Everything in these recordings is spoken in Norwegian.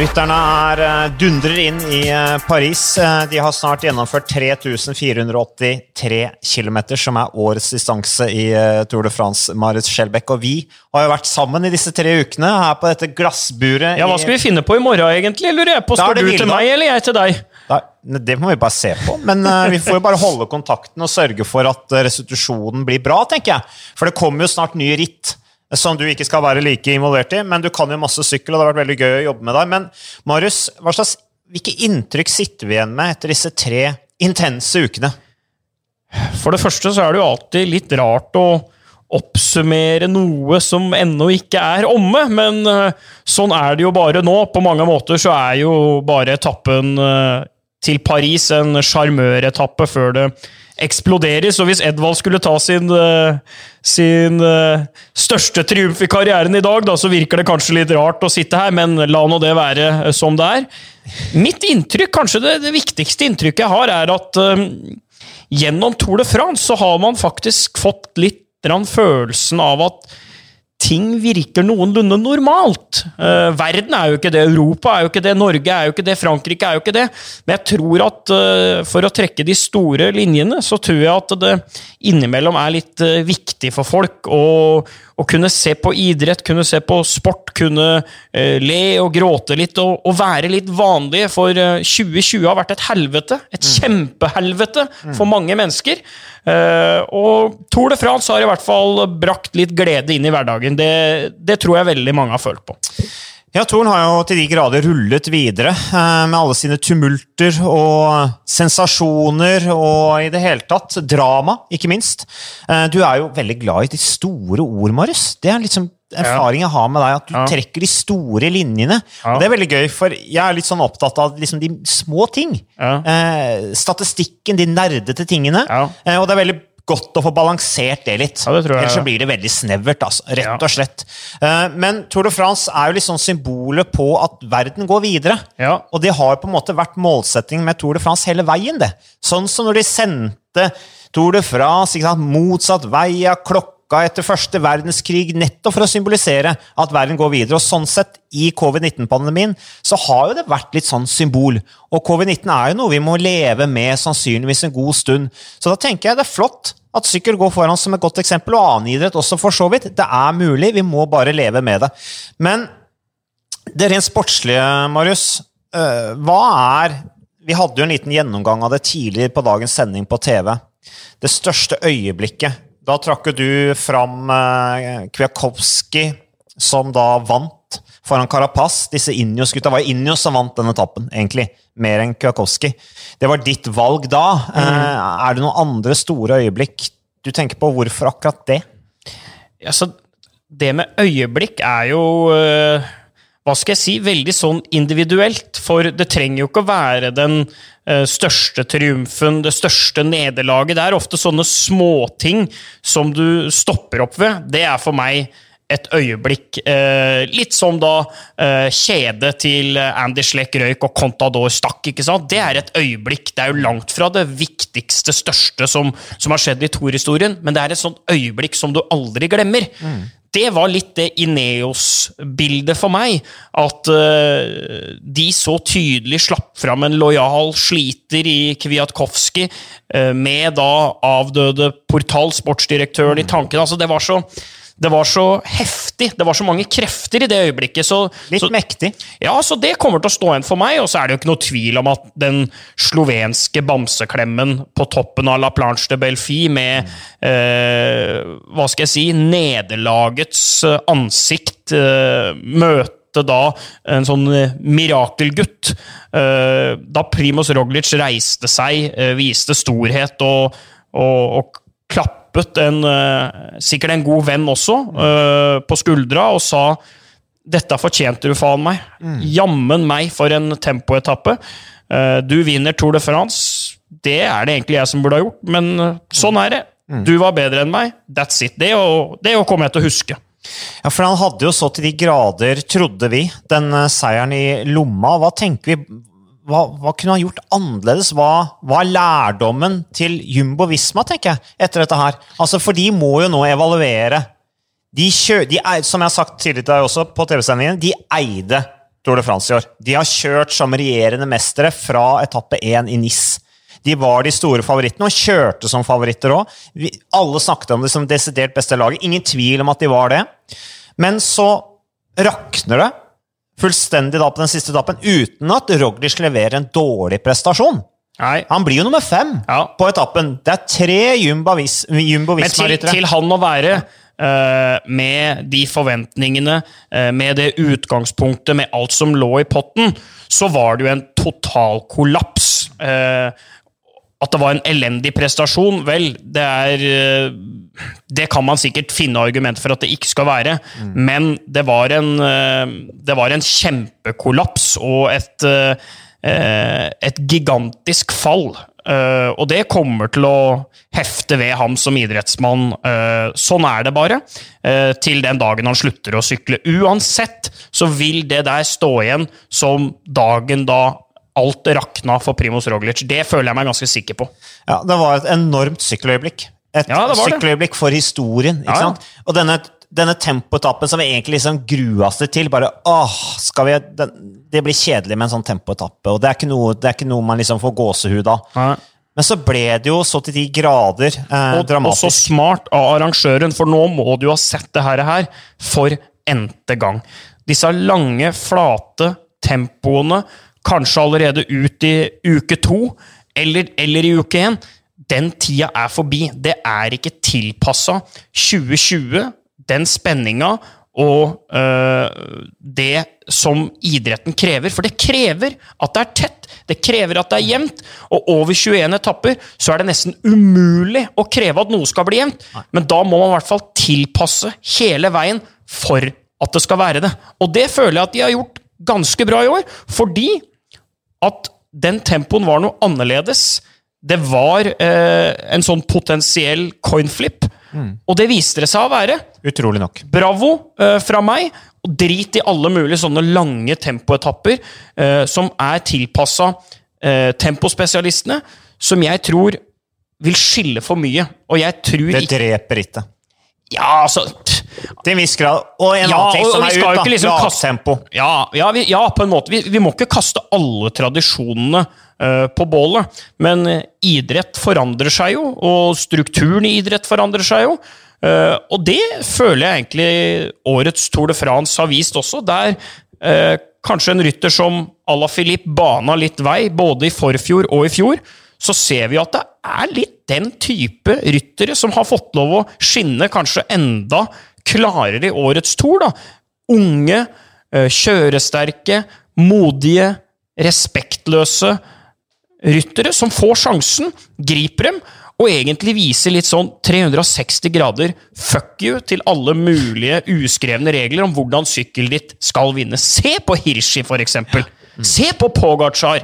Rytterne er eh, dundrer inn i eh, Paris. Eh, De har snart gjennomført 3483 km, som er årets distanse i Tour de France. Marit Skjelbæk og vi har jo vært sammen i disse tre ukene her på dette glassburet. Ja, Hva skal vi finne på i morgen, egentlig? lurer jeg på? Skal du til meg, eller jeg til deg? Da, det må vi bare se på. Men uh, vi får jo bare holde kontakten og sørge for at restitusjonen blir bra, tenker jeg. For det kommer jo snart nye ritt som du ikke skal være like involvert i. Men du kan jo masse sykkel, og det har vært veldig gøy å jobbe med deg. Men Marius, slags, hvilke inntrykk sitter vi igjen med etter disse tre intense ukene? For det første så er det jo alltid litt rart å oppsummere noe som ennå ikke er omme, men eh, sånn er det jo bare nå. På mange måter så er jo bare etappen eh, til Paris en sjarmøretappe før det eksploderer. Så hvis Edvald skulle ta sin, eh, sin eh, største triumf i karrieren i dag, da, så virker det kanskje litt rart å sitte her, men la nå det være eh, som det er. Mitt inntrykk, kanskje det, det viktigste inntrykket jeg har, er at eh, gjennom Tour de France så har man faktisk fått litt følelsen av at ting virker noenlunde normalt. Uh, verden er jo ikke det, Europa er jo ikke det, Norge er jo ikke det, Frankrike er jo ikke det. Men jeg tror at uh, for å trekke de store linjene, så tror jeg at det innimellom er litt uh, viktig for folk å, å kunne se på idrett, kunne se på sport, kunne eh, le og gråte litt og, og være litt vanlige. For eh, 2020 har vært et helvete, et kjempehelvete for mange mennesker. Eh, og Tour de France har i hvert fall brakt litt glede inn i hverdagen. Det, det tror jeg veldig mange har følt på. Ja, Torn har jo til de grader rullet videre eh, med alle sine tumulter og sensasjoner og i det hele tatt drama, ikke minst. Eh, du er jo veldig glad i de store ord, Marius. Det er liksom erfaring jeg har med deg, at du Ja. trekker de store linjene. Ja. Og det er veldig gøy, for jeg er litt sånn opptatt av liksom de små ting. Ja. Eh, statistikken, de nerdete tingene. Eh, og det er veldig godt å få balansert det litt. Ja, det tror jeg, Ellers så blir det veldig snevert, altså. rett Ja. og slett. Eh, Men Tour de France er jo litt sånn symbolet på at verden går videre. Ja. Og det har på en måte vært målsettingen med Tour de France hele veien. det. Sånn som når de sendte Tour de France motsatt vei av klokka etter første verdenskrig, nettopp for å symbolisere at verden går videre. Og sånn sett, i covid-19-pandemien, så har jo det vært litt sånn symbol. Og covid-19 er jo noe vi må leve med sannsynligvis en god stund. Så da tenker jeg det er flott at sykkel går foran som et godt eksempel, og annen idrett også, for så vidt. Det er mulig, vi må bare leve med det. Men det rent sportslige, Marius. øh, hva er Vi hadde jo en liten gjennomgang av det tidligere på dagens sending på TV. Det største øyeblikket. Da trakk du fram Kwiakowski, Kwiatkowski, som da vant foran Carapaz. Disse Ineos-gutta var jo Ineos som vant den etappen, egentlig. Mer enn Kwiatkowski. Det var ditt valg da. Eh, er det noen andre store øyeblikk du tenker på? Hvorfor akkurat det? Ja, så det med øyeblikk er jo øh, Hva skal jeg si? Veldig sånn individuelt. For det trenger jo ikke å være den øh, største triumfen, det største nederlaget. Det er ofte sånne småting som du stopper opp ved. Det er for meg et øyeblikk. Eh, litt som da eh, kjedet til Andy Schleck røyk og Contador stakk. ikke sant? Det er et øyeblikk. Det er jo langt fra det viktigste, største som, som har skjedd i Tor-historien, men det er et sånt øyeblikk som du aldri glemmer. Det var litt det Ineos-bildet for meg. At uh, de så tydelig slapp fram en lojal sliter i Kwiatkowski, uh, med da avdøde Portal, sportsdirektøren, i tanken. Altså, det var så det var så heftig, det var så mange krefter i det øyeblikket. Så, Litt så, mektig. ja, så det kommer til å stå igjen for meg, og så er det jo ikke noe tvil om at den slovenske bamseklemmen på toppen av La Planche de Belfi med eh, hva skal jeg si nederlagets eh, ansikt eh, møte da en sånn eh, mirakelgutt. Eh, da Primoz Roglic reiste seg, viste storhet og, og, og klappet en, eh, sikkert en god venn også, eh, på skuldra og sa dette fortjente du faen meg. Jammen meg for en tempoetappe. Eh, Du vinner Tour de France. Det er det egentlig jeg som burde ha gjort, men sånn er det. Du var bedre enn meg. That's it. Det, det kommer jeg til å huske. Ja, for han hadde jo så til de grader, trodde vi, den seieren i lomma. Hva tenker vi hva, hva kunne han gjort annerledes? Hva, hva er lærdommen til Jumbo Visma, tenker jeg, etter dette her? Altså, For de må jo nå evaluere. De kjø, de er, som jeg har sagt tidligere til deg også på TV-sendingen, de eide Tour de France i år. De har kjørt som regjerende mestere fra etappe én i NIS. De var de store favorittene, og kjørte som favoritter òg. Alle snakket om det som desidert beste laget. Ingen tvil om at de var det. Men så rakner det fullstendig da på den siste etappen, uten at Roglic leverer en dårlig prestasjon. Nei. Han blir jo nummer fem Ja. på etappen. Det er tre Jumbo Vis- Jumbo Men til, til han å være uh, med de forventningene, uh, med det utgangspunktet, med alt som lå i potten, så var det jo en total kollaps. Uh, at det var en elendig prestasjon, vel, det er Det kan man sikkert finne argumenter for at det ikke skal være, men det var en, eh, det var en kjempekollaps og et, eh, et gigantisk fall. Eh, og det kommer til å hefte ved ham som idrettsmann. Sånn er det bare. til den dagen han slutter å sykle. Uansett så vil det der stå igjen som dagen da alt rakna for Primoz Roglic. Det føler jeg meg ganske sikker på. Ja, det var et enormt sykkeløyeblikk. Et Ja, det det. sykkeløyeblikk for historien. ikke Ja, ja. sant? Og denne, denne tempoetappen som vi egentlig liksom grua oss til bare, åh, skal vi, den, Det blir kjedelig med en sånn tempoetappe, og det er ikke noe, det er ikke noe man liksom får gåsehud av. Men så ble det jo så til de grader eh, Og, og så smart av arrangøren, for nå må du ha sett det her, her for n-te gang. Disse lange, flate tempoene, kanskje allerede ut i uke to, eller, eller i uke én, den tida er forbi. Det er ikke tilpassa 2020, den spenninga og øh, det som idretten krever. For det krever at det er tett, det krever at det er jevnt. Og over 21 etapper så er det nesten umulig å kreve at noe skal bli jevnt. Men da må man i hvert fall tilpasse hele veien for at det skal være det. Og det føler jeg at de har gjort ganske bra i år, fordi at den tempoen var noe annerledes. Det var eh, en sånn potensiell coinflip, og det viste det seg å være. Utrolig nok. Bravo eh, fra meg, og drit i alle mulige sånne lange tempoetapper eh, som er tilpassa eh, tempospesialistene, som jeg tror vil skille for mye. Og jeg tror Det dreper ikke. Ja, altså Til en viss grad. Og en Ja, annen ting som er ut, da. ikke liksom Lavt kaste- Ja, ja, ja på en måte. Vi, vi må ikke kaste alle tradisjonene på bålet. Men eh, idrett forandrer seg jo, og strukturen i idrett forandrer seg jo. Eh, og det føler jeg egentlig årets Tour de France har vist også, der eh, kanskje en rytter som à la Philippe bana litt vei, både i forfjor og i fjor, så ser vi at det er litt den type ryttere som har fått lov å skinne kanskje enda klarere i årets Tour. da. Unge, eh, kjøresterke, modige, respektløse ryttere som får sjansen, griper dem, og egentlig viser litt sånn 360 grader fuck you til alle mulige uskrevne regler om hvordan sykkelen ditt skal vinne. Se på Hirschi, for eksempel. Se på Pogacar.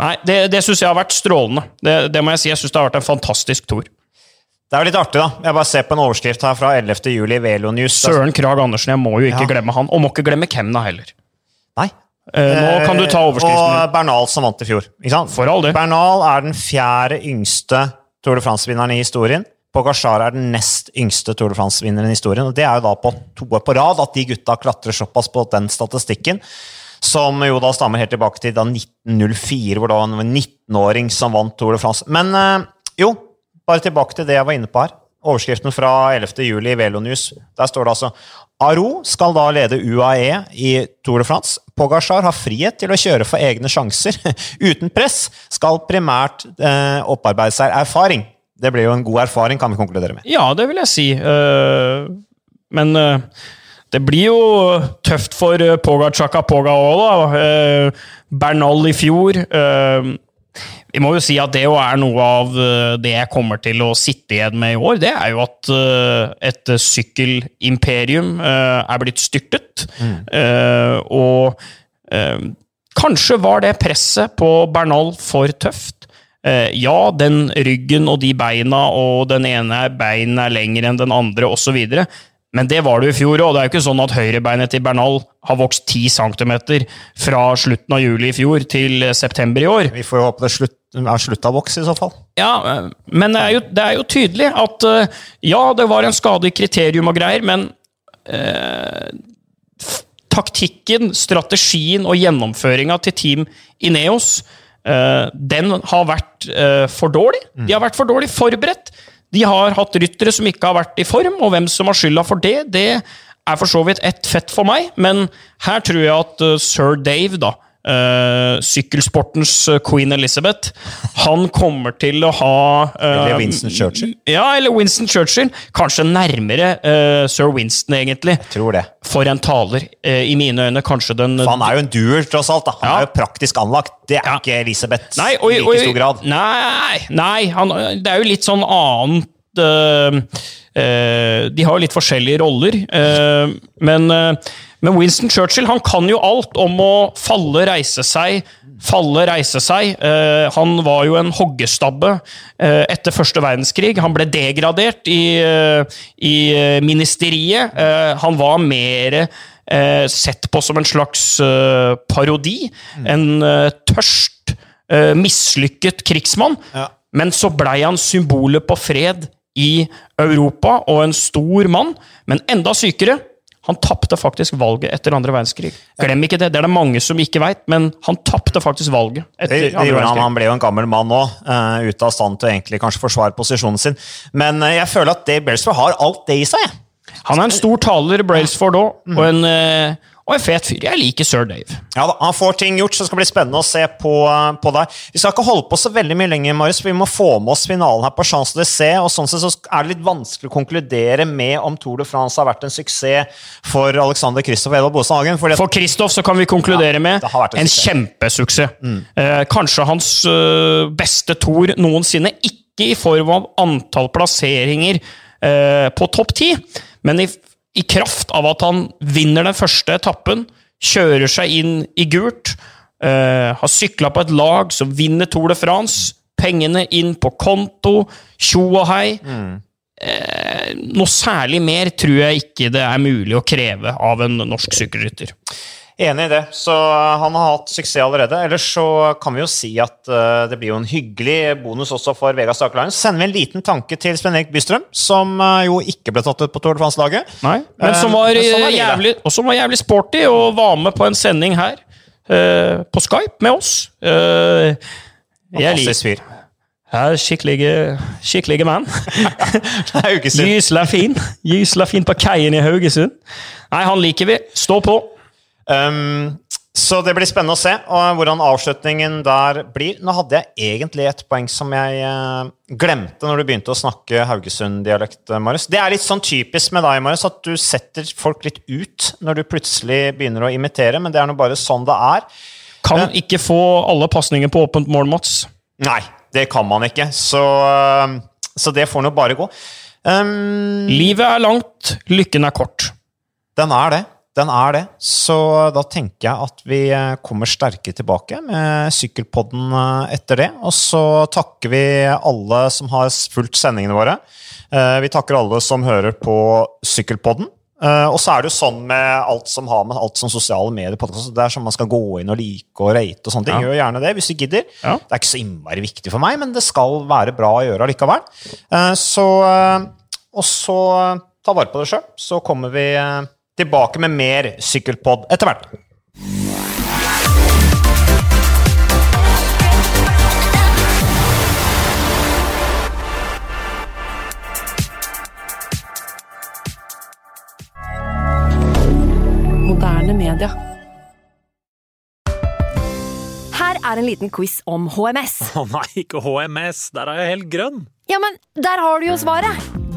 Nei, det, det syns jeg har vært strålende. Det, det må jeg si. Jeg syns det har vært en fantastisk tour. Det er jo litt artig, da. Jeg bare ser på en overskrift her fra 11. juli i Velo News. Søren Krag Andersen, jeg må jo ikke Ja. glemme han. Og må ikke glemme Kemna heller. Nei. Eh, nå kan du ta overskriften. Og. Bernal som vant i fjor. For all. Bernal er den fjerde yngste Tour de France-vinneren i historien. Pogasjar er den nest yngste Tour de France-vinneren i historien. og Det er jo da på to på rad at de gutta klatrer såpass på den statistikken. Som jo da stammer helt tilbake til da 1904, hvor da var en 19-åring som vant Tour de France. Men eh, jo, bare tilbake til det jeg var inne på her. Overskriften fra 11. juli i Velo News. Der står det altså Aro skal da lede UAE i Tour de France. Pogacar har frihet til å kjøre for egne sjanser. Uten press skal primært eh, opparbeide seg erfaring. Det blir jo en god erfaring, kan vi konkludere med. Ja, det vil jeg si. Uh, men uh, det blir jo tøft for uh, Pogacar Poga òg. Eh, Bernal i fjor. eh, vi må jo si at det jo er noe av eh, det jeg kommer til å sitte igjen med i år. Det er jo at eh, et sykkelimperium eh, er blitt styrtet. Mm. og kanskje var det presset på Bernal for tøft. Ja, den ryggen og de beina, og den ene beinen er lengre enn den andre, osv. Men det var det jo i fjor òg. Det er jo ikke sånn at høyrebeinet til Bernal har vokst 10 cm fra slutten av juli i fjor til september i år. Vi får jo håpe det slutt, er slutta av voks, i så fall. Ja, men det er jo, det er jo tydelig at eh, ja, det var en skade i kriterium og greier, men eh, taktikken, strategien og gjennomføringa til Team Ineos, eh, den har vært eh, for dårlig. De har vært for dårlig forberedt. De har hatt ryttere som ikke har vært i form, og hvem som har skylda for det, det er for så vidt ett fett for meg, men her tror jeg at uh, sir Dave, da, uh, sykkelsportens uh, queen Elizabeth, han kommer til å ha Eller Winston Churchill? Ja, eller Winston Churchill. Kanskje nærmere sir Winston, egentlig. Jeg tror det. For en taler. I mine øyne kanskje den For han er jo en duer, tross alt. da. Han Ja. er jo praktisk anlagt. Det er Ja. ikke Elisabeth Nei, og, i like stor grad. Nei, nei han, det er jo litt sånn annet De har jo litt forskjellige roller, men, men Winston Churchill han kan jo alt om å falle, reise seg, falle, reise seg. Eh, han var jo en hoggestabbe eh, etter første verdenskrig. Han ble degradert i, eh, i eh, ministeriet. Eh, han var mer eh, sett på som en slags parodi. En eh, tørst, mislykket krigsmann. Ja. Men så blei han symbolet på fred i Europa, og en stor mann. Men enda sykere, han tapte faktisk valget etter andre verdenskrig. Glem ikke det, det er det mange som ikke veit, men han tapte faktisk valget etter Det, det andre gjorde han, verdenskrig. han ble jo en gammel mann nå, uh, ute av stand til egentlig kanskje forsvare posisjonen sin. Men uh, jeg føler at Dave Beresford har alt det i seg. Han er en stor taler, Brailsford òg, og, en, eh, og en fet fyr. Jeg liker sir Dave. Ja Han får ting gjort, så det skal bli spennende å se på, på deg. Vi skal ikke holde på så veldig mye lenger, Marius, for vi må få med oss finalen her på Champs-Élysées. Og sånn sett så er det litt vanskelig å konkludere med om Tour de France har vært en suksess for Alexander Kristoff og Edvard Boasson Hagen. For Kristoff så kan vi konkludere med det en en kjempesuksess. kjempesuksess. Eh, kanskje hans øh, beste tour noensinne. Ikke i form av antall plasseringer eh, på topp ti, men i, i kraft av at han vinner den første etappen, kjører seg inn i gult, uh, har sykla på et lag som vinner Tour de France, pengene inn på konto, tjo og hei. Eh, noe særlig mer tror jeg ikke det er mulig å kreve av en norsk sykkelrytter. Enig i det. Så uh, han har hatt suksess allerede. Ellers så kan vi jo si at uh, det blir jo en hyggelig bonus også for Vegard Stakeleinen. Så sender vi en liten tanke til Sven Erik Bystrøm, som uh, jo ikke ble tatt ut på Tour de France-laget. Nei, men som Eh, var, men sånn er eh, jævlig, og som var jævlig sporty og var med på en sending her eh, på Skype med oss. Uh, Fantastisk fyr. ja, skikkelige, skikkelige mann. Gysla fin. Gysla fin på kaien i Haugesund. Nei, han liker vi. Stå på. Um, så det blir spennende å se hvordan avslutningen der blir. Nå hadde jeg egentlig et poeng som jeg eh, glemte når du begynte å snakke Haugesund-dialekt, eh, Marius. Det er litt sånn typisk med deg, Marius, at du setter folk litt ut når du plutselig begynner å imitere, men det er nå bare sånn det er. Kan ikke få alle pasninger på åpent mål, Mats. Nei, det kan man ikke, så, eh, så det får nå bare gå. Um, Livet er langt, lykken er kort. Den er det. Den er det. Så da tenker jeg at vi eh, kommer sterke tilbake med Sykkelpodden eh, etter det. Og så takker vi alle som har fulgt sendingene våre. Eh, Vi takker alle som hører på Sykkelpodden. Og så er det jo sånn med alt som har med alt som sosiale medier podcast, Det er sånn man skal gå inn og like og rate og sånne ting. Ja. Gjør gjerne det hvis du gidder. Ja. Det er ikke så innmari viktig for meg, men det skal være bra å gjøre allikevel. Så Og så ta vare på det sjøl, så kommer vi tilbake med mer sykkelpod etter hvert. Her er en liten quiz om HMS. Å nei, ikke HMS. Der er jeg helt grønn. Ja, men der har du jo svaret!